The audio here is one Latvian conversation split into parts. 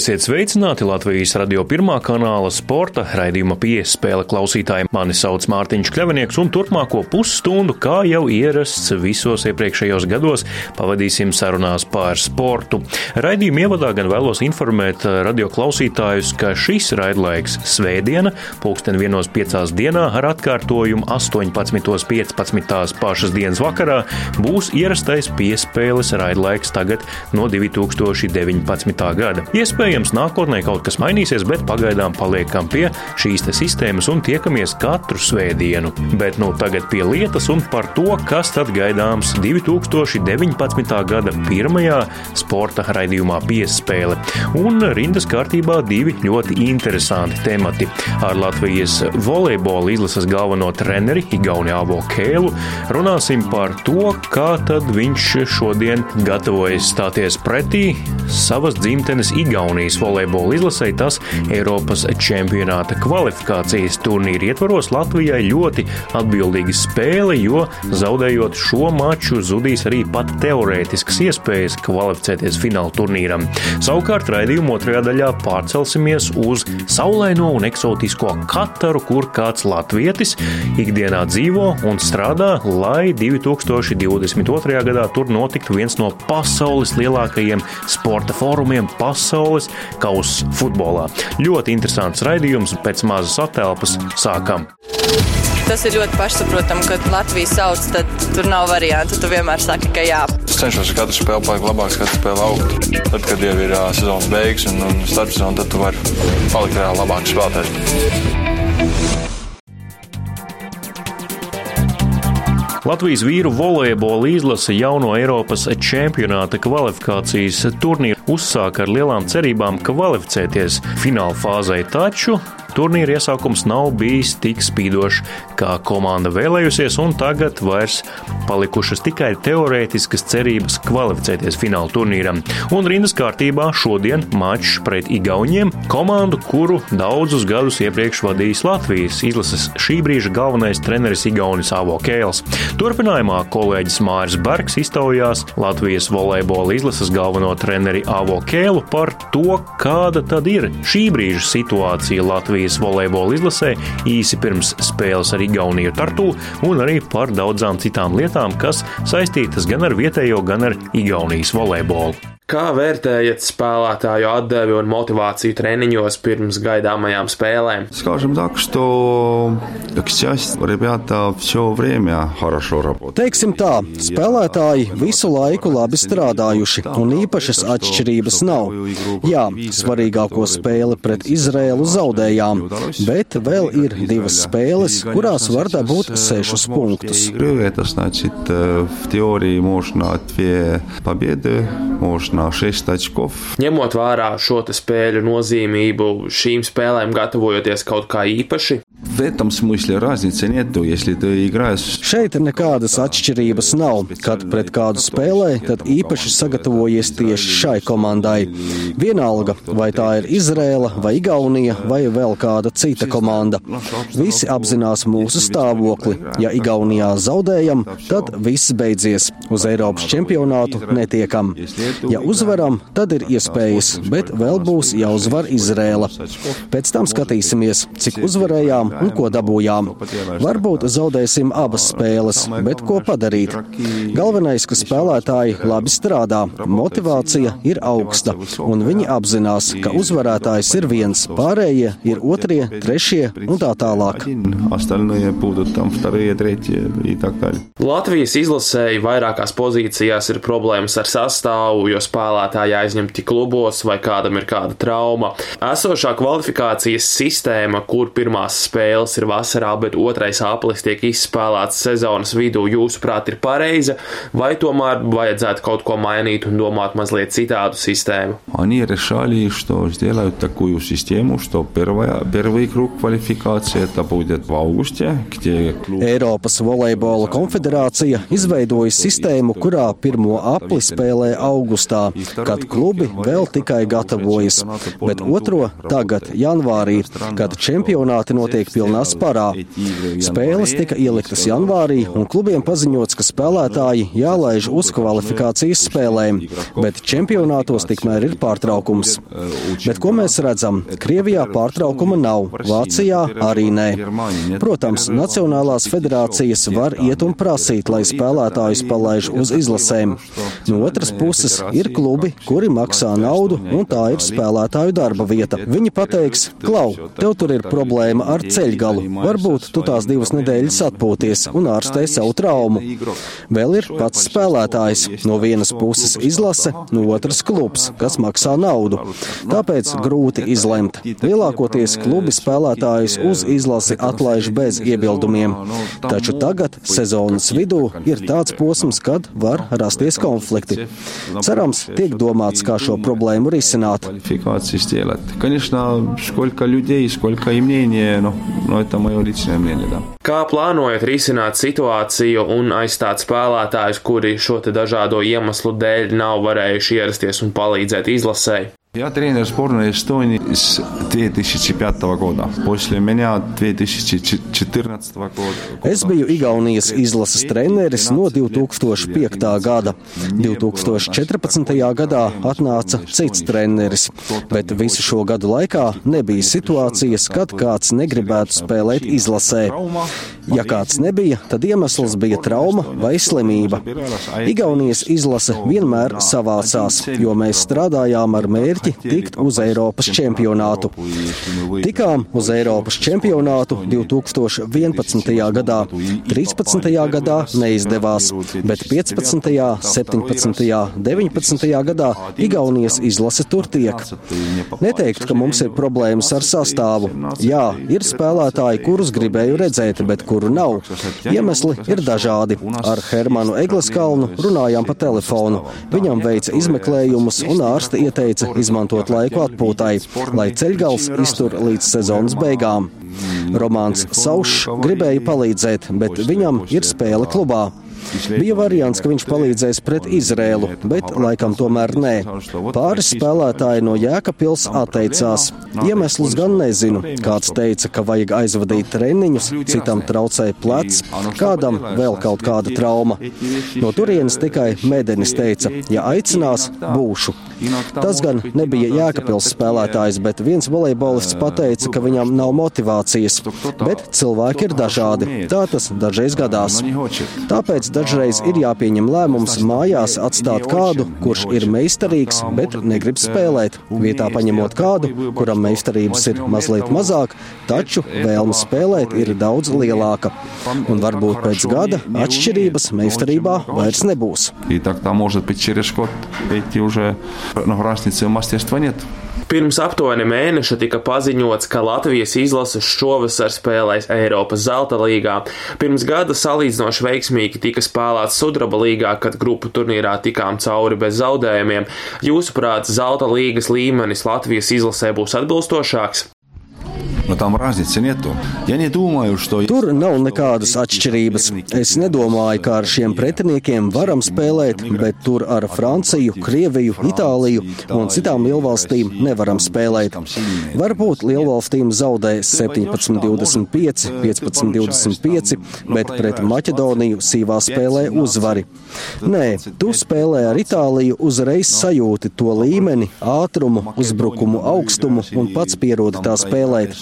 Esiet sveicināti Latvijas radio pirmā kanāla sporta raidījuma piespēle klausītājiem. Mani sauc Mārtiņš Kļavinieks, un turpmāko pusstundu, kā jau ierasts visos iepriekšējos gados, pavadīsim sarunās par sportu. Raidījuma ievadā gan vēlos informēt radio klausītājus, ka šis raidlaiks svētdiena, pulksten 1.5. dienā ar atkārtojumu 18.15. pašas dienas vakarā būs ierastais piespēles raidlaiks tagad no 2019. gada. Iespējams, nākotnē kaut kas mainīsies, bet pagaidām paliekam pie šīs sistēmas un tiekamies katru svētdienu. Bet nu tagad pie lietas un par to, kas tad gaidāms 2019. gada pirmajā sporta raidījumā piespēle. Un rindas kārtībā divi ļoti interesanti temati. Ar Latvijas volejbola izlases galveno treneri Igauni Avo Kēlu runāsim par to, kā tad viņš šodien gatavojas stāties pretī savas dzimtenes Igaunijas volejbola izlasē tas Eiropas čempionāta kvalifikācijas turnīra ietvaros Latvijai ļoti atbildīga spēle, jo zaudējot šo maču zudīs arī pat teorētiskas iespējas kvalificēties fināla turnīram. Savukārt raidījuma otrajā daļā pārcelsimies uz saulaino un eksotisko Kataru, kur kāds latvietis ikdienā dzīvo un strādā, lai 2022. gadā tur notiktu viens no pasaules lielākajiem sporta fórumiem pasaules kausa futbolā. Ļoti interesants raidījums, pēc mazas atelpas sākam. Tas ir ļoti pašsaprotami, kad Latvija sauc, tad tur nav variantu. Tu vienmēr saki, ka jā. Es cenšos katru spēli palikt labāks, katru spēli augt. Tad, kad jau ir uh, sezonas beigas un, un starpsezona, tad tu vari palikt reāli labāks spēlētājs. Latvijas vīru volejbola izlase jauno Eiropas čempionāta kvalifikācijas turnīru uzsāka ar lielām cerībām kvalificēties fināla fāzē, taču Turnīra iesaukums nav bijis tik spīdošs, kā komanda vēlējusies, un tagad vairs palikušas tikai teorētiskas cerības kvalificēties fināla turnīram. Un rindas kārtībā šodien mačs pret Igauniem, komandu, kuru daudzus gadus iepriekš vadījis Latvijas izlases šī brīža galvenais treneris Igaunis Avo Kēls. Turpinājumā kolēģis Māris Bergs iztaujās Latvijas volejbola izlases galveno treneri Avo Kēlu par to, kāda tad ir šī brīža situācija Latvijas Latvijas volejbola izlasē īsi pirms spēles ar Igauniju Tartu un arī par daudzām citām lietām, kas saistītas gan ar vietējo, gan ar Igaunijas volejbolu. Kā vērtējat spēlētāju atdevi un motivāciju treniņos pirms gaidāmajām spēlēm? Скажем так, что к счастью, ребята все время хорошо работают. Teiksim tā, spēlētāji visu laiku labi strādājuši, un īpašas atšķirības nav. Jā, svarīgāko spēli pret Izrēlu zaudējām, bet vēl ir divas spēles, kurās var dabūt sešus punktus. Это значит, в теории можно две победы, можно на 6 очков. Ņemot vērā šo spēļu nozīmību, šīm spēlēm gatavojoties kaut kā īpaši, В этом смысле разницы нету, если ты играешь. Šeit nekādas atšķirības nav. Kad pret kādu spēlē, tad īpaši sagatavojies tieši šai komandai. Vienalga, vai tā ir Izrēla, vai Igaunija, vai vēl kāda cita komanda. Visi apzinās mūsu stāvokli. Ja Igaunijā zaudējam, tad viss beidzies. Uz Eiropas čempionātu netiekam. Ja uzvaram, tad ir iespējas, bet vēl būs jāuzvar Izrēla. Pēc tam skatīsimies, cik uzvarējām un ko dabūjām. Varbūt zaudēsim abas spēles, bet ko padarīt? Galvenais, ka spēlētāji labi strādā, motivācija ir augsta, un viņi apzinās, ka uzvarētājs ir viens, pārējie ir otrie, trešie un tā tālāk. Latvijas izlasēji vairākās pozīcijās ir problēmas ar sastāvu, jo spēlētāji aizņemti klubos vai kādam ir kāda trauma. Esošā kvalifikācijas sistēma, kur pirmās spēles ir vasarā, bet otrais aplis tiek izspēlēts sezonas vidū, jūsuprāt, ir pareiza, vai tomēr vajadzētu kaut ko mainīt un domāt mazliet citādu sistēmu? Они решали, что сделают такую систему, что первая, первый круг квалификации это будет в августе, где клуб... Eiropas volejbola konfederācija izveidoja sistēmu, kurā pirmo apli spēlē augustā, kad klubi vēl tikai gatavojas, bet otro tagad, janvārī, kad čempionāti notiek pilnā sparā. Spēles tika ieliktas janvārī, un klubiem paziņots, ka spēlētāji jālaiž uz kvalifikācijas spēlēm, bet čempionātos tikmēr ir pārtraukums. Bet ko mēs redzam? Krievijā pārtraukuma nav, Vācijā arī nē. Protams, Nacionālās federācijas var iet un prasīt, lai spēlētājus palaiž uz izlasēm. No otras puses, ir klubi, kuri maksā naudu, un tā ir spēlētāju darba vieta. Viņi pateiks, klau, tev tur ir problēma ar ceļgalu. Varbūt tu tās divas nedēļas atpūties un ārstē savu traumu. Vēl ir pats spēlētājs. No vienas puses izlase, no otras klubs, kas maksā naudu. Tāpēc grūti izlemt. Lielākoties klubi spēlētājus uz izlasi atlaiž bez iebildumiem. Taču tagad, sezonas vidū, ir tāds posms, kad var rasties konflikti. Cerams, Tiek domāts, kā šo problēmu risināt. Kā plānojat risināt situāciju un aizstāt spēlētājus, kuri šo dažādo iemeslu dēļ nav varējuši ierasties un palīdzēt izlasēji? Я тренер сборной Эстонии с 2005 года. После меня 2014 года. Es biju Igaunijas izlases treneris no 2005. gada. 2014. gadā atnāca cits treneris, bet visu šo gadu laikā nebija situācijas, kad kāds negribētu spēlēt izlasē. Ja kāds nebija, tad iemesls bija trauma vai slimība. Igaunijas izlase vienmēr savācās, jo mēs strādājām ar mērķi mērķi tikt uz Eiropas čempionātu. Tikām uz Eiropas čempionātu 2011. gadā, 13. gadā neizdevās, bet 15., 17., 19. gadā Igaunijas izlase tur tiek. Neteikt, ka mums ir problēmas ar sastāvu. Jā, ir spēlētāji, kurus gribēju redzēt, bet kuru nav. Iemesli ir dažādi. Ar Hermanu Egleskalnu runājām pa telefonu. Viņam veica izmeklējumus un ārsti ieteica izmeklējumus izmantot laiku atpūtai, lai ceļgals iztur līdz sezonas beigām. Romāns Saušs gribēja palīdzēt, bet viņam ir spēle klubā. Bija variants, ka viņš palīdzēs pret Izrēlu, bet laikam tomēr nē. Pāris spēlētāji no Jēkabpils atteicās. Iemeslus gan nezinu. Kāds teica, ka vajag aizvadīt treniņus, citam traucēja plecs, kādam vēl kaut kāda trauma. No turienes tikai Mēdenis teica, ja aicinās, būšu. Tas gan nebija Jēkabpils spēlētājs, bet viens volejbolists pateica, ka viņam nav motivācijas. Bet cilvēki ir dažādi. Tā tas dažreiz gadās. Tāpēc dažreiz ir jāpieņem lēmums mājās atstāt kādu, kurš ir meistarīgs, bet negrib spēlēt, vietā paņemot kādu, kuram meistarības ir mazliet mazāk, taču vēlme spēlēt ir daudz lielāka. Un varbūt pēc gada atšķirības meistarībā vairs nebūs. И тогда, может быть, через год эти уже ну, разницы в мастерства нет. Pirms aptuveni mēneša tika paziņots, ka Latvijas izlases šovasar spēlēs Eiropas zelta līgā. Pirms gada salīdzinoši veiksmīgi tika spēlēts Sudraba līgā, kad grupu turnīrā tikām cauri bez zaudējumiem. Jūsuprāt, zelta līgas līmenis Latvijas izlasē būs atbilstošāks? Но там разницы нету. Я не думаю, что... Tur nav nekādas atšķirības. Es nedomāju, ka ar šiem pretiniekiem varam spēlēt, bet tur ar Franciju, Krieviju, Itāliju un citām lielvalstīm nevaram spēlēt. Varbūt lielvalstīm zaudē 17-25, 15-25, bet pret Maķedoniju sīvā spēlē uzvari. Nē, tu spēlē ar Itāliju uzreiz sajūti to līmeni, ātrumu, uzbrukumu augstumu un pats pierodi tā spēlēt.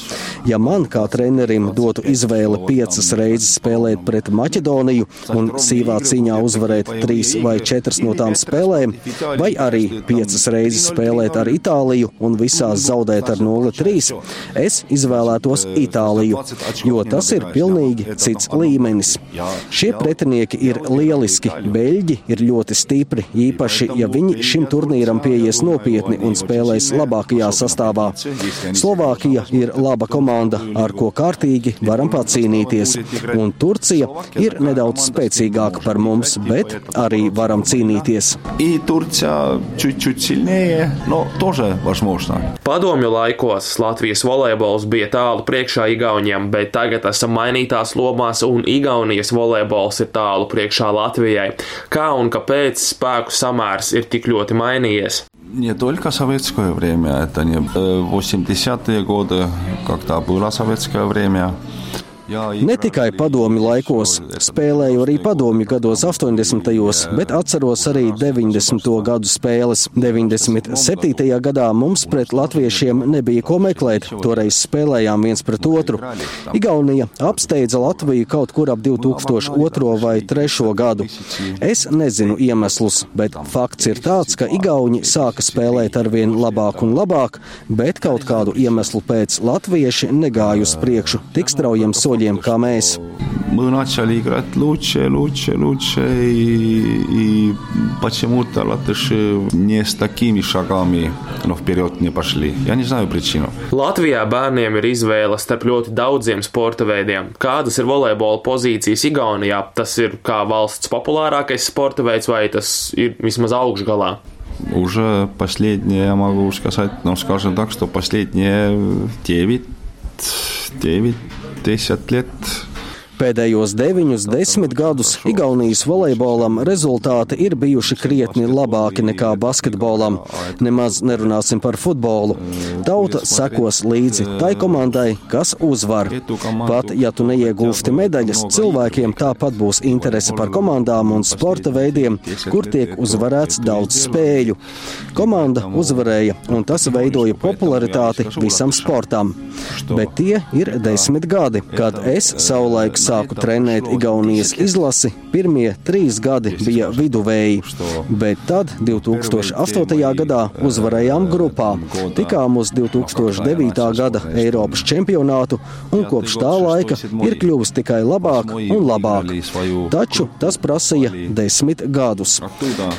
Ja man kā trenerim dotu izvēli piecas reizes spēlēt pret Maķedoniju un sīvā cīņā uzvarēt trīs vai četras no tām spēlēm, vai arī piecas reizes spēlēt ar Itāliju un visās zaudēt ar 0-3, es izvēlētos Itāliju, jo tas ir pilnīgi cits līmenis. Šie pretinieki ir lieliski, beļģi ir ļoti stipri, īpaši, ja viņi šim turnīram pieies nopietni un spēlēs labākajā sastāvā. Slovākija ir laba komanda, ar ko kārtīgi varam pacīnīties. Un Turcija ir nedaudz spēcīgāka par mums, bet arī varam cīnīties. Padomju laikos Latvijas volejbols bija tālu priekšā Igauniem, bet tagad esam mainītās lomās un Igaunijas volejbols ir tālu priekšā Latvijai. Kā un kāpēc spēku samērs ir tik ļoti mainījies? Не только советское время, это не 80-е годы, когда было советское время. Ne tikai padomju laikos, spēlēju arī padomju gados, 80. gados, bet atceros arī 90. gadu spēles. 97. gadā mums pret latviešiem nebija ko meklēt, toreiz spēlējām viens pret otru. Igaunija apsteidza Latviju kaut kur ap 2002. vai 2003. gadu. Es nezinu iemeslus, bet fakts ir tāds, ka Igauni sāka spēlēt ar vien labāk un labāk, bet kaut kādu iemeslu pēc latvieši negāja uz priekšu tik straujiem soļiem soļiem kā mēs. Мы начали играть лучше, лучше, лучше, и, и почему-то латыши не с такими шагами но вперед не пошли. Я не знаю причину. Latvijā bērniem ir izvēle starp ļoti daudziem sporta veidiem. Kādas ir volejbola pozīcijas Igaunijā? Tas ir kā valsts populārākais sporta veids vai tas ir vismaz augšgalā? Уже последние, я могу сказать, ну, скажем так, что последние 9, 9 10 лет Pēdējos deviņus, desmit gadus Igaunijas volejbolam rezultāti ir bijuši krietni labāki nekā basketbolam. Nemaz nerunāsim par futbolu. Tauta sekos līdzi tai komandai, kas uzvar. Pat ja tu neiegūsti medaļas, cilvēkiem tāpat būs interese par komandām un sporta veidiem, kur tiek uzvarēts daudz spēļu. Komanda uzvarēja, un tas veidoja popularitāti visam sportam. Bet tie ir desmit gadi, kad es savulaik sāku trenēt Igaunijas izlasi, pirmie trīs gadi bija viduvēji, bet tad 2008. gadā uzvarējām grupā, tikām uz 2009. gada Eiropas čempionātu un kopš tā laika ir kļuvis tikai labāk un labāk. Taču tas prasīja desmit gadus.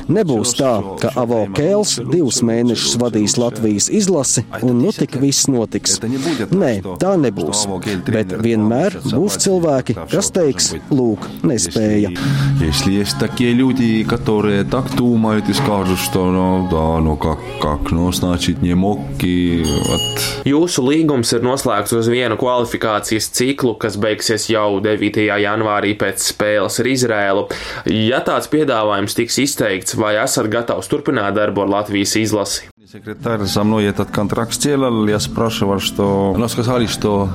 Nebūs tā, ka Avo Kēls divus mēnešus vadīs Latvijas izlasi un nu tik viss notiks. Nē, tā nebūs. Bet vienmēr būs cilvēki, kas teiks, lūk, nespēja. Если есть такие люди, которые так думают и скажут, что ну да, ну как, как, ну значит не мог и вот. Jūsu līgums ir noslēgts uz vienu kvalifikācijas ciklu, kas beigsies jau 9. janvārī pēc spēles ar Izrēlu. Ja tāds piedāvājums tiks izteikts, vai esat gatavs turpināt darbu ar Latvijas izlasi? Секретарь за мной этот контракт сделал, я спрашивал, что... Ну, сказали, что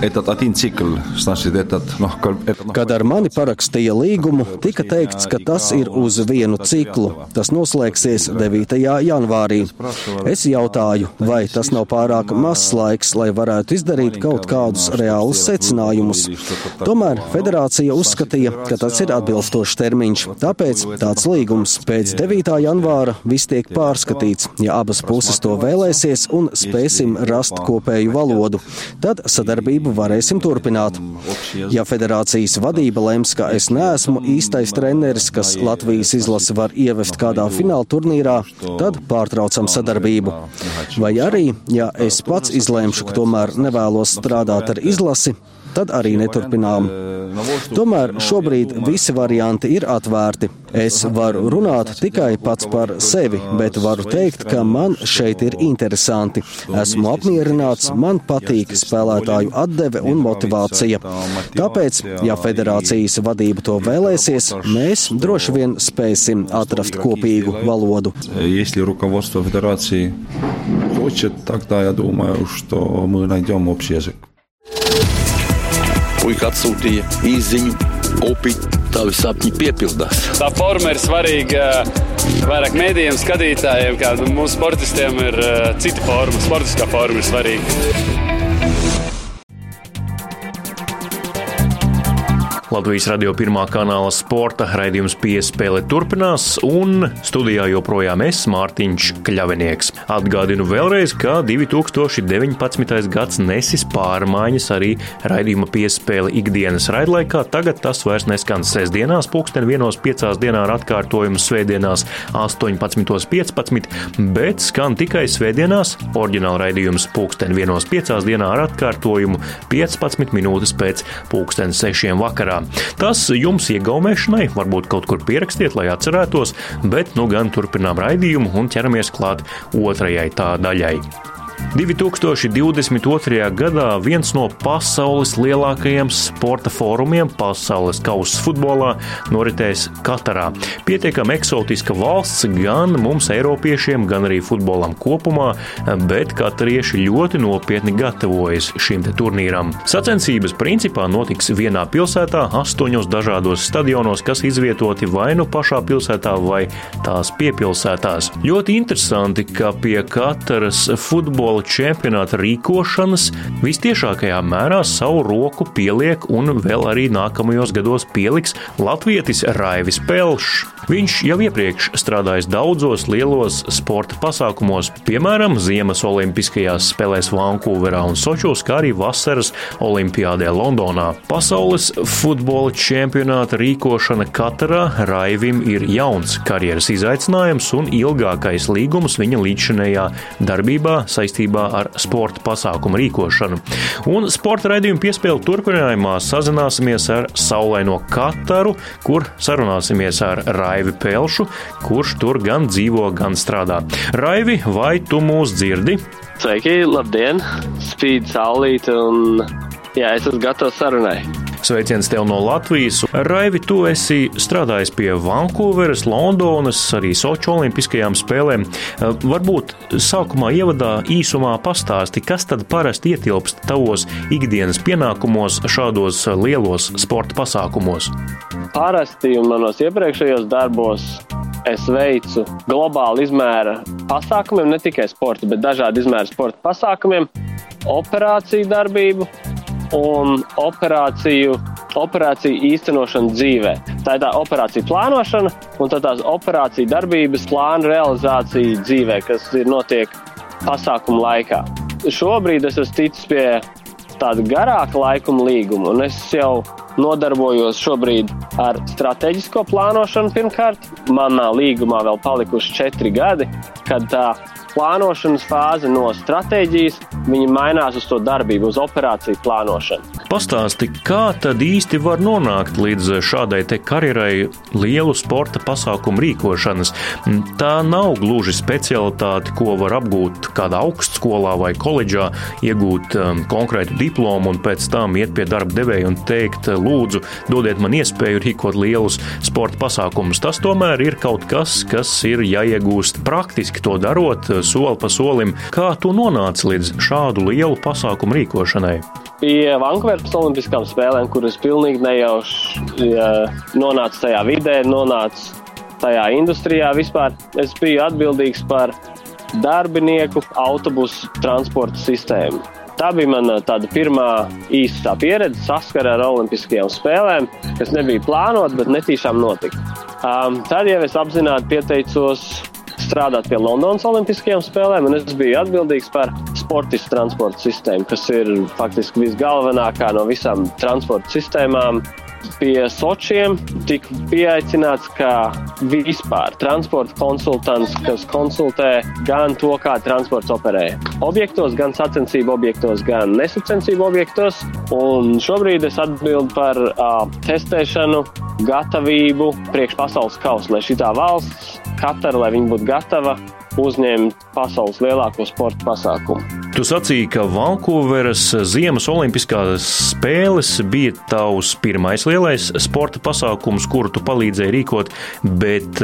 этот один цикл, значит, этот... Ну, это, ну, Kad ar mani parakstīja līgumu, tika teikts, ka tas ir uz vienu ciklu. Tas noslēgsies 9. janvārī. Es jautāju, vai tas nav pārāk mazs laiks, lai varētu izdarīt kaut kādus reālus secinājumus. Tomēr federācija uzskatīja, ka tas ir atbilstošs termiņš. Tāpēc tāds līgums pēc 9. janvāra viss tiek pārskatīts. Ja abas abas puses to vēlēsies un spēsim rast kopēju valodu. Tad sadarbību varēsim turpināt. Ja federācijas vadība lems, ka es neesmu īstais treneris, kas Latvijas izlasi var ievest kādā fināla turnīrā, tad pārtraucam sadarbību. Vai arī, ja es pats izlēmšu, ka tomēr nevēlos strādāt ar izlasi, tad arī neturpinām. Tomēr šobrīd visi varianti ir atvērti. Es varu runāt tikai pats par sevi, bet varu teikt, ka man šeit ir interesanti. Esmu apmierināts, man patīk spēlētāju atdeve un motivācija. Tāpēc, ja federācijas vadība to vēlēsies, mēs droši vien spēsim atrast kopīgu valodu. Если руководство федерации хочет, тогда я думаю, что мы найдем общий язык. Puika atsūtīja īziņu, upi, tavi sapņi piepildās. Tā forma ir svarīga vairāk mēdījiem, skatītājiem, kā nu, mūsu sportistiem ir uh, cita forma. Sportiskā forma ir svarīga. Latvijas radio pirmā kanāla sporta raidījums piespēle turpinās, un studijā joprojām es, Mārtiņš Kļavinieks. Atgādinu vēlreiz, ka 2019. gads nesis pārmaiņas arī raidījuma piespēle ikdienas raidlaikā. Tagad tas vairs neskan sestdienās, pulksten vienos piecās dienā ar atkārtojumu svētdienās 18.15, bet skan tikai svētdienās, oriģināla raidījums pulksten vienos piecās dienā ar atkārtojumu 15 minūtes pēc pulksten sešiem vakarā. Tas jums iegaumēšanai, varbūt kaut kur pierakstiet, lai atcerētos, bet nu gan turpinām raidījumu un ķeramies klāt otrajai tā daļai. 2022. gadā viens no pasaules lielākajiem sporta fórumiem pasaules kausa futbolā noritēs Katarā. Pietiekami eksotiska valsts gan mums, Eiropiešiem, gan arī futbolam kopumā, bet katarieši ļoti nopietni gatavojas šim turnīram. Sacensības principā notiks vienā pilsētā, astoņos dažādos stadionos, kas izvietoti vai nu pašā pilsētā, vai tās piepilsētās. Ļoti interesanti, ka pie katras futbola čempionāta rīkošanas vistiešākajā mērā savu roku pieliek un vēl arī nākamajos gados pieliks Latvijas Raivis Pelšs. Viņš jau iepriekš strādājis daudzos lielos sporta pasākumos, piemēram, Ziemas Olimpiskajās spēlēs Vankūverā un Sočos, kā arī vasaras Olimpiādē Londonā. Pasaules futbola čempionāta rīkošana Katarā Raivim ir jauns karjeras izaicinājums un ilgākais līgums viņa līdzšinējā darbībā saistībā ar sporta pasākumu rīkošanu. Un sporta raidījuma piespēle turpinājumā sazināsimies ar saulaino Kataru, kur sarunāsimies ar. Raivi Pelšu, kurš tur gan dzīvo, gan strādā. Raivi, vai tu mūs dzirdi? Sveiki, labdien! Spīd saulīt un jā, es esmu gatavs sarunai. Sveiciens tev no Latvijas. Raivi, tu esi strādājis pie Vankūveras, Londonas, arī Soču olimpiskajām spēlēm. Varbūt sākumā ievadā īsumā pastāsti, kas tad parasti ietilpst tavos ikdienas pienākumos šādos lielos sporta pasākumos? Parasti un manos iepriekšējos darbos es veicu globālu izmēra pasākumiem, ne tikai sporta, bet dažādu izmēru sporta pasākumiem, operāciju darbību un operāciju, operāciju īstenošanu dzīvē. Tā ir tā operācija plānošana un tā tās operācija darbības plāna realizācija dzīvē, kas ir notiek pasākumu laikā. Šobrīd es esmu ticis pie tāda garāka laikuma līguma, un es jau nodarbojos šobrīd ar strateģisko plānošanu. Pirmkārt, manā līgumā vēl palikuši četri gadi, kad tā plānošanas fāze no stratēģijas viņi mainās uz to darbību, uz operāciju plānošanu. Pastāsti, kā tad īsti var nonākt līdz šādai te karjerai lielu sporta pasākumu rīkošanas? Tā nav gluži specialitāte, ko var apgūt kādā augstskolā vai koledžā, iegūt um, konkrētu diplomu un pēc tam iet pie darba devēja un teikt, lūdzu, dodiet man iespēju rīkot lielus sporta pasākumus. Tas tomēr ir kaut kas, kas ir jāiegūst praktiski to darot, soli pa solim. Kā tu nonāci līdz šādu lielu pasākumu rīkošanai? Pie Vankūveras Olimpiskām spēlēm, kuras pilnīgi nejauši ja, nonāca tajā vidē, nonāca tajā industrijā vispār, es biju atbildīgs par darbinieku autobusu transporta sistēmu. Tā bija mana pirmā īsta pieredze saskara ar Olimpiskajām spēlēm, kas nebija plānota, bet netīšām notika. Um, tad jau es apzināti pieteicos strādāt pie Londonas Olimpiskajām spēlēm, un es biju atbildīgs par sportistu transporta sistēmu, kas ir faktiski visgalvenākā no visām transporta sistēmām. Pie Sočiem tika pieaicināts kā vispār transporta konsultants, kas konsultē gan to, kā transports operē objektos, gan sacensību objektos, gan nesacensību objektos. Un šobrīd es atbildu par uh, testēšanu, gatavību priekš pasaules kausa, lai šī valsts Katara, lai viņi būtu gatava uzņemt pasaules lielāko sporta pasākumu. Tu sacīki, ka Vankūveras Ziemas Olimpiskās spēles bija tavs pirmais lielais sporta pasākums, kuru tu palīdzēji rīkot, bet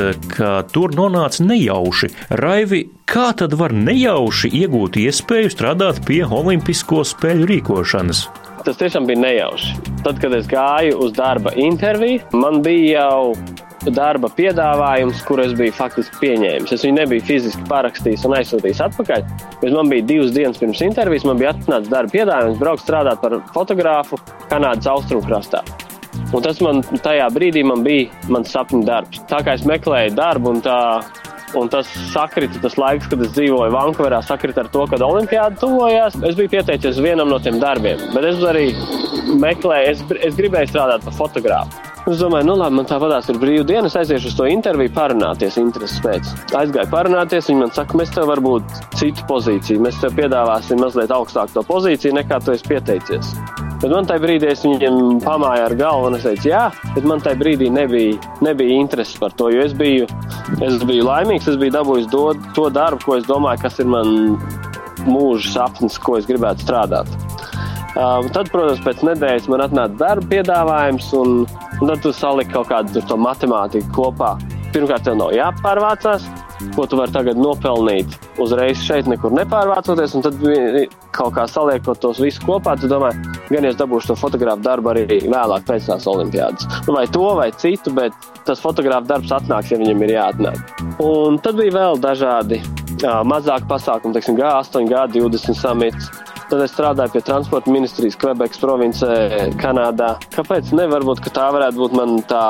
tur nonāca nejauši. Raivi, kā tad var nejauši iegūt iespēju strādāt pie Olimpisko spēļu rīkošanas? Tas tiešām bija nejauši. Tad, kad es gāju uz darba interviju, man bija jau darba piedāvājums, kur es biju faktiski pieņēmis. Es viņu nebiju fiziski parakstījis un aizsūtījis atpakaļ, bet man bija divas dienas pirms intervijas, man bija atnācis darba piedāvājums braukt strādāt par fotogrāfu Kanādas austrumkrastā. Un tas man tajā brīdī man bija mans sapņu darbs. Tā kā es meklēju darbu un tā Un tas sakrita, tas laiks, kad es dzīvoju Vankūverā, sakrita ar to, kad Olimpijāda tuvojās. Es biju pieteicies vienam no tiem darbiem, bet es arī meklēju, es, es gribēju strādāt par fotogrāfu. Es domāju, nu labi, man tāpatās ir brīva diena, es aiziešu uz to interviju, parunāties, intereses pēc. Aizgāju parunāties, viņi man saka, mēs tev varbūt citu pozīciju, mēs tev piedāvāsim mazliet augstāku to pozīciju, nekā tu esi pieteicies. Bet man tajā brīdī es viņiem pamāju ar galvu un es teicu, jā, bet man tajā brīdī nebija, nebija intereses par to, jo es biju, es biju laimīgs, es biju dabūjis do, to darbu, ko es domāju, kas ir man mūža sapnis, ko es gribētu strādāt. Uh, tad, protams, pēc nedēļas man atnāca darba piedāvājums, un, un tad tu saliki kaut kādu to matemātiku kopā. Pirmkārt, tev nav jāpārvācās, ko tu vari tagad nopelnīt uzreiz šeit, nekur nepārvācoties. Un tad kaut kā saliekot tos visus kopā, tu domā, gan es dabūšu to fotografu darbu arī vēlāk pēc tās olimpiādas. Nu, vai to vai citu, bet tas fotografu darbs atnāks, ja viņam ir jāatnāk. Un tad bija vēl dažādi uh, mazāki pasākumi, teiksim, G8, G20 samits. Tad es strādāju pie transporta ministrijas Kvebekas provincē, Kanādā. Kāpēc? Ne, varbūt tā varētu būt mana tā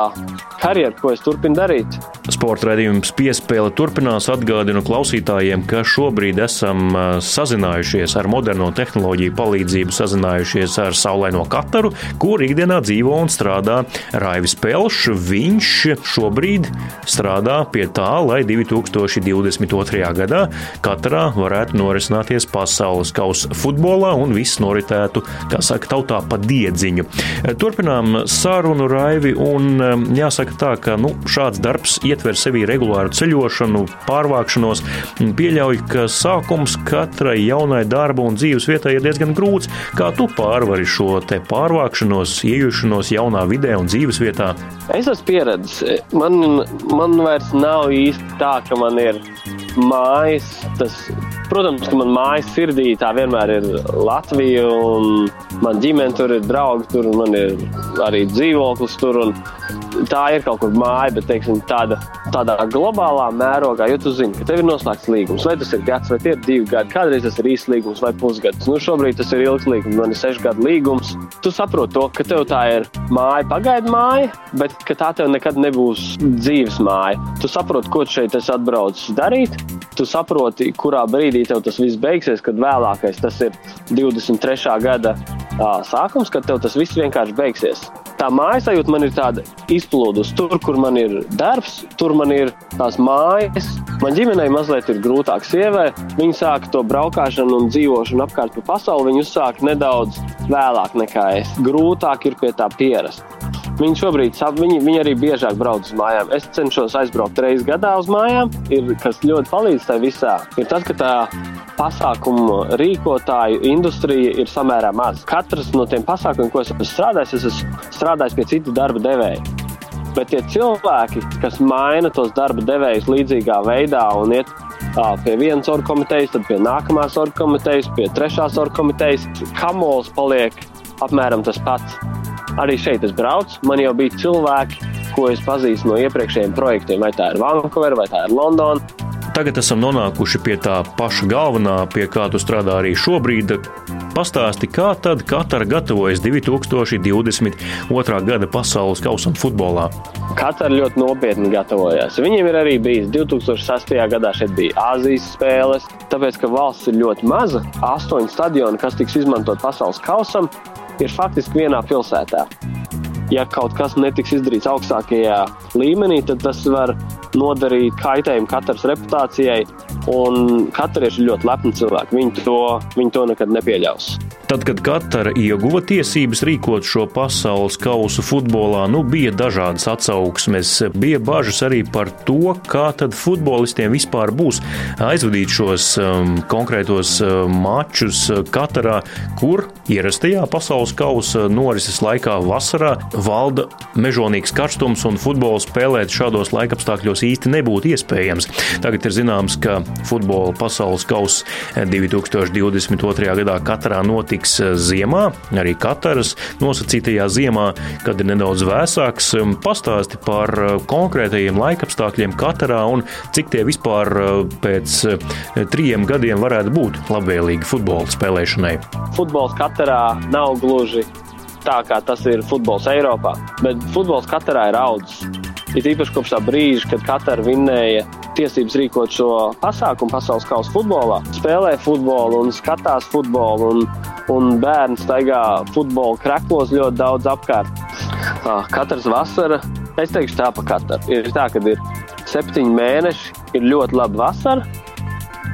karjera, ko es turpinu darīt. Sporta raidījums piespēle turpinās. Atgādinu klausītājiem, ka šobrīd esam sazinājušies ar moderno tehnoloģiju palīdzību, sazinājušies ar saulaino Kataru, kur ikdienā dzīvo un strādā Raivis Pelšs. Viņš šobrīd strādā pie tā, lai 2022. gadā Katarā varētu norisināties pasaules kausa futbolā un viss noritētu, kā saka, tautā pa diedziņu. Turpinām sarunu Raivi un jāsaka tā, ka nu, šāds darbs ietver sevī regulāru ceļošanu, pārvākšanos, pieļauj, ka sākums katrai jaunai darba un dzīves vietai ir diezgan grūts. Kā tu pārvari šo te pārvākšanos, iejušanos jaunā vidē un dzīves vietā? Es esmu pieredzējis. Man, man vairs nav īsti tā, ka man ir mājas. Tas, protams, ka man mājas sirdī tā vienmēr ir Latvija, un man ģimene tur ir, draugi tur, un man ir arī dzīvoklis tur. Tā ir kaut kur māja, bet teiksim, tāda, tādā globālā mērogā, jo tu zini, ka tev ir noslēgts līgums. Vai tas ir gads, vai tie ir divi gadi, kādreiz tas ir īsts līgums vai pusgads. Nu, šobrīd tas ir ilgs līgums, man ir sešu gadu līgums. Tu saproti to, ka tev tā ir māja, pagaidu māja, bet tā tev nekad nebūs dzīves māja. Tu saproti, ko šeit es atbraucu darīt. Tu saproti, kurā brīdī tev tas viss beigsies, kad vēlākais tas ir 23. gada sākums, kad tev tas viss vienkārši beigsies tā mājas sajūta man ir tāda izplūdusi. Tur, kur man ir darbs, tur man ir tās mājas. Man ģimenei mazliet ir grūtāk sievai. Viņa sāka to braukšanu un dzīvošanu apkārt pa pasauli. Viņa uzsāka nedaudz vēlāk nekā es. Grūtāk ir pie tā pierast. Viņi šobrīd, viņi, viņi arī biežāk brauc uz mājām. Es cenšos aizbraukt reizes gadā uz mājām, ir, kas ļoti palīdz tai visā. Ir tas, ka tā pasākumu rīkotāju industrija ir samērā maza. Katrs no tiem pasākumiem, ko es esmu strādājis, es esmu strādājis pie citu darba devēja. Bet tie cilvēki, kas maina tos darba devējus līdzīgā veidā un iet pie vienas orkomitejas, tad pie nākamās orkomitejas, pie trešās orkomitejas, kamols paliek apmēram tas pats. Arī šeit es braucu, man jau bija cilvēki, ko es pazīstu no iepriekšējiem projektiem, vai tā ir Vankūvera, vai tā ir Londona. Tagad esam nonākuši pie tā paša galvenā, pie kā tu strādā arī šobrīd. Pastāsti, kā tad Katara gatavojas 2022. gada pasaules kausam futbolā? Katara ļoti nopietni gatavojās. Viņiem ir arī bijis 2006. gadā šeit bija Āzijas spēles, tāpēc, ka valsts ir ļoti maza, astoņi stadioni, kas tiks izmantot pasaules kausam, ir faktiski vienā pilsētā. Ja kaut kas netiks izdarīts augstākajā līmenī, tad tas var nodarīt kaitējumu katras reputācijai. Un katrieši ir ļoti lepni cilvēki. Viņi to, viņi to nekad nepieļaus. Tad, kad Katara ieguva tiesības rīkot šo pasaules kausu futbolā, nu, bija dažādas atsauksmes. Bija bažas arī par to, kā tad futbolistiem vispār būs aizvadīt šos um, konkrētos um, mačus Katarā, kur ierastajā pasaules kausa norises laikā vasarā valda mežonīgs karstums un futbolu spēlēt šādos laikapstākļos īsti nebūtu iespējams. Tagad ir zināms, ka futbola pasaules kausa 2022. gadā Katarā notiks notiks eh, ziemā, arī Kataras nosacītajā ziemā, kad ir nedaudz vēsāks. Um, pastāsti par eh, konkrētajiem laikapstākļiem Katarā un cik tie vispār eh, pēc trijiem gadiem varētu būt labvēlīgi futbola spēlēšanai. Futbols Katarā nav gluži tā, kā tas ir futbols Eiropā, bet futbols Katarā ir audzis. Ir īpaši kopš tā brīža, kad Katara vinnēja tiesības rīkot šo pasākumu pasaules kausa futbolā, spēlē futbolu un skatās futbolu. Un, un bērni staigā futbola kreklos ļoti daudz apkārt. Katrs vasara, es teikšu tā pa katru. Ir tā, ka ir septiņi mēneši, ir ļoti laba vasara,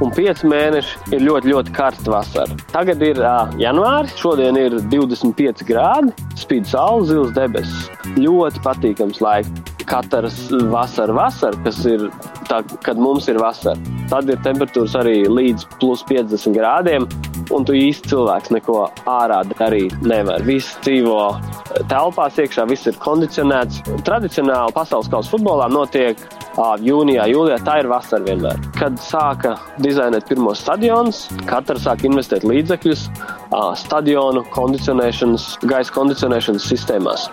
un 5 mēneši ir ļoti, ļoti karsta vasara. Tagad ir uh, janvāris, šodien ir 25 grādi, spīd saule, zils debesis. Ļoti patīkams laiks. katrs vasara, vasara, kas ir tā, kad mums ir vasara. Tad ir temperatūras arī līdz plus 50 grādiem, un tu īsti cilvēks neko ārā darīt nevar. Viss dzīvo telpās iekšā, viss ir kondicionēts. Tradicionāli pasaules kausa futbolā notiek jūnijā, jūlijā. Tā ir vasara vienmēr. Kad sāka dizainēt pirmos stadionus, katrs sāka investēt līdzekļus stadionu kondicionēšanas, gaisa kondicionēšanas sistēmās.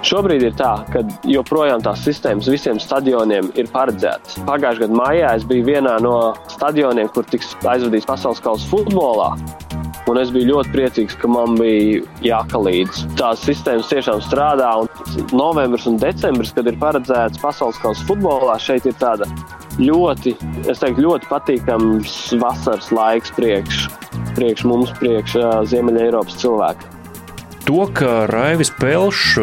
Šobrīd ir tā, ka joprojām tās sistēmas visiem stadioniem ir paredzētas. Pagājušajā gadā maijā es biju vienā no stadioniem, kur tiks aizvadīts pasaules kausa futbolā. Un es biju ļoti priecīgs, ka man bija jākalīdz. Tās sistēmas tiešām strādā. Un novembris un decembris, kad ir paredzēts pasaules kausa futbolā, šeit ir tāda ļoti, es teiktu, ļoti patīkams vasaras laiks priekš, priekš mums, priekš Ziemeļa Eiropas cilvēkiem. To, ka Raivis Pelšs,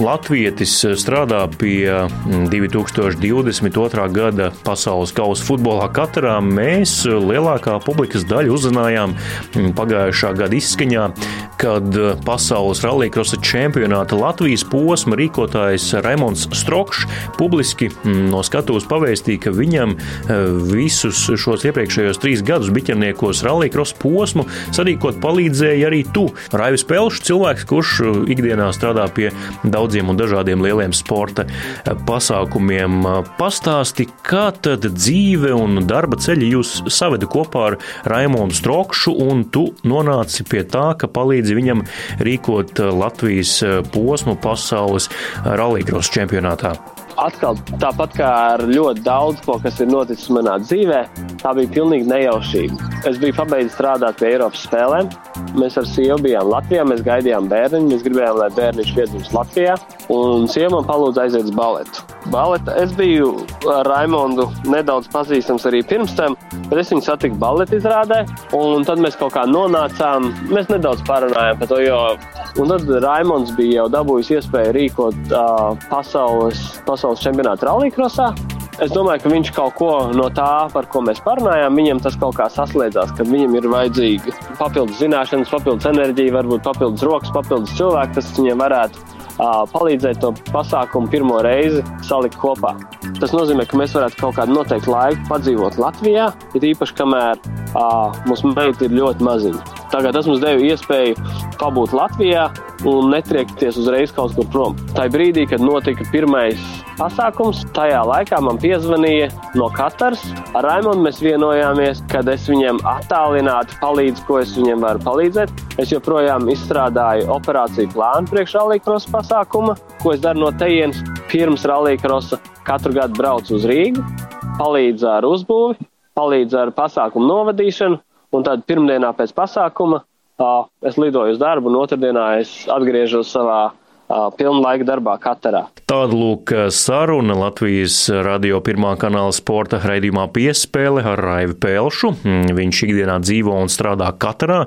Latvijas strādā pie 2022. gada pasaules kausa futbolā katrā, mēs lielākā publikas daļa uzzinājām pagājušā gada izskaņā, kad pasaules rallija čempionāta Latvijas posma rīkotājs Raimons Strokšs publiski no skatuves pavēstīja, ka viņam visus šos iepriekšējos trīs gadus biķerniekos rallija posmu sarīkot palīdzēja arī tu, Raivis Pelšs, cilvēks, kurš uh, ikdienā strādā pie daudziem un dažādiem lieliem sporta uh, pasākumiem. Uh, pastāsti, kā tad dzīve un darba ceļi jūs saveda kopā ar Raimondu Strokšu, un tu nonāci pie tā, ka palīdzi viņam rīkot Latvijas posmu pasaules rallija čempionātā atkal tāpat kā ar ļoti daudz ko, kas ir noticis manā dzīvē, tā bija pilnīgi nejaušība. Es biju pabeidzis strādāt pie Eiropas spēlēm. Mēs ar sievu bijām Latvijā, mēs gaidījām bērniņu, mēs gribējām, lai bērniņš piedzimst Latvijā, un sieva man palūdza aiziet uz baletu. Baleta, es biju ar Raimondu nedaudz pazīstams arī pirms tam, bet es viņu satiku baleta izrādē, un tad mēs kaut kā nonācām, mēs nedaudz parunājām par to, jo, un tad Raimonds bija jau dabūjis iespēju rīkot uh, pasaules, pasaules čempionātu rallycrossā. Es domāju, ka viņš kaut ko no tā, par ko mēs parunājām, viņam tas kaut kā saslēdzās, ka viņam ir vajadzīga papildus zināšanas, papildus enerģija, varbūt papildus rokas, papildus cilvēki, kas viņiem varētu palīdzēt to pasākumu pirmo reizi salikt kopā. Tas nozīmē, ka mēs varētu kaut kādu noteiktu laiku padzīvot Latvijā, it īpaši kamēr uh, mūsu meita ir ļoti maziņa. Tagad tas mums deva iespēju pabūt Latvijā un netriekties uzreiz kaut kur prom. Tā brīdī, kad notika pirmais pasākums, tajā laikā man piezvanīja no Katars. Ar Raimondu mēs vienojāmies, kad es viņiem attālināti palīdzu, ko es viņiem varu palīdzēt. Es joprojām izstrādāju operāciju plānu priekš rallija pasākuma, ko es daru no tejienes pirms rallija katru gadu braucu uz Rīgu, palīdzu ar uzbūvi, palīdzu ar pasākumu novadīšanu un tad pirmdienā pēc pasākuma es lidoju uz darbu, un otrdienā es atgriežos savā pilnlaika darbā Katarā. Tāda lūk saruna Latvijas radio pirmā kanāla sporta raidījumā piespēle ar Raivu Pēlšu. Viņš ikdienā dzīvo un strādā Katarā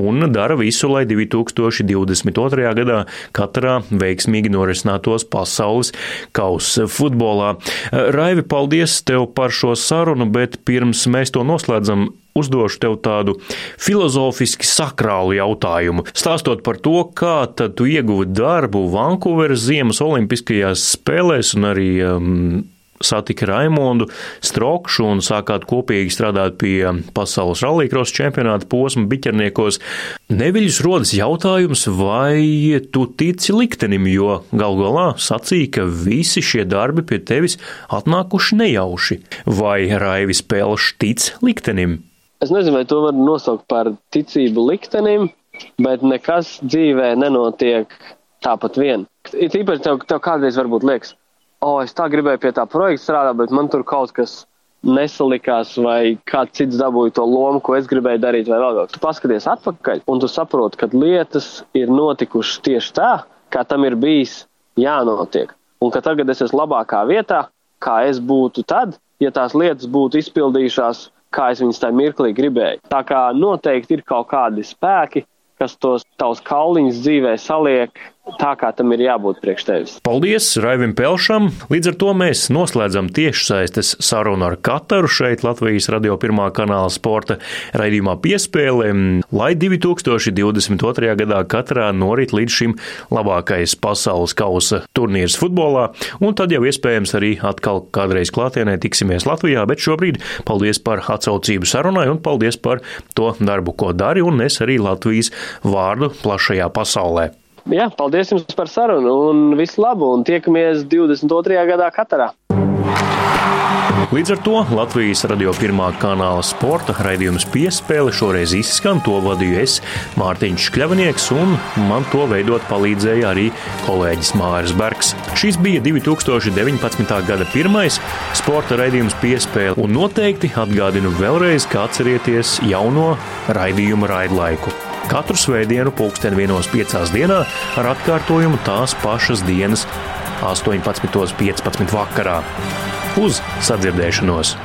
un dara visu, lai 2022. gadā Katarā veiksmīgi norisinātos pasaules kausa futbolā. Raivi, paldies tev par šo sarunu, bet pirms mēs to noslēdzam, uzdošu tev tādu filozofiski sakrālu jautājumu. Stāstot par to, kā tad tu ieguvi darbu Vankūveras Ziemas Olimpiskajās spēlēs un arī um, satika Raimondu Strokšu un sākāt kopīgi strādāt pie pasaules rallija čempionāta posma biķerniekos. Neviļus rodas jautājums, vai tu tici liktenim, jo gal galā sacīja, ka visi šie darbi pie tevis atnākuši nejauši. Vai Raivis Pelš tic liktenim? Es nezinu, vai to var nosaukt par ticību liktenim, bet nekas dzīvē nenotiek tāpat vien. Ir īpaši tev, tev kādreiz varbūt liekas, o, oh, es tā gribēju pie tā projekta strādāt, bet man tur kaut kas nesalikās, vai kāds cits dabūja to lomu, ko es gribēju darīt, vai vēl kaut kas. Tu paskaties atpakaļ, un tu saproti, ka lietas ir notikušas tieši tā, kā tam ir bijis jānotiek. Un ka tagad es esmu labākā vietā, kā es būtu tad, ja tās lietas būtu izpildījušās kā es viņus tajā mirklī gribēju. Tā kā noteikti ir kaut kādi spēki, kas tos tavus kauliņus dzīvē saliek tā, kā tam ir jābūt priekš tevis. Paldies Raivim Pelšam! Līdz ar to mēs noslēdzam tiešsaistes sarunu ar Kataru šeit Latvijas radio pirmā kanāla sporta raidījumā piespēlē, lai 2022. gadā katrā norit līdz šim labākais pasaules kausa turnīrs futbolā, un tad jau iespējams arī atkal kādreiz klātienē tiksimies Latvijā, bet šobrīd paldies par atsaucību sarunai un paldies par to darbu, ko dari, un es arī Latvijas vārdu plašajā pasaulē. Jā, paldies jums par sarunu un visu labu, un tiekamies 22. gadā Katarā. Līdz ar to Latvijas radio pirmā kanāla sporta raidījums piespēle šoreiz izskan. To vadīju es, Mārtiņš Kļavnieks, un man to veidot palīdzēja arī kolēģis Māris Bergs. Šis bija 2019. gada pirmais sporta raidījums piespēle, un noteikti atgādinu vēlreiz, kā atcerieties jauno raidījumu raidlaiku. Katru svētdienu, pulksten 1.5. dienā, ar atkārtojumu tās pašas dienas 18.15. vakarā. Uz sadzirdēšanos!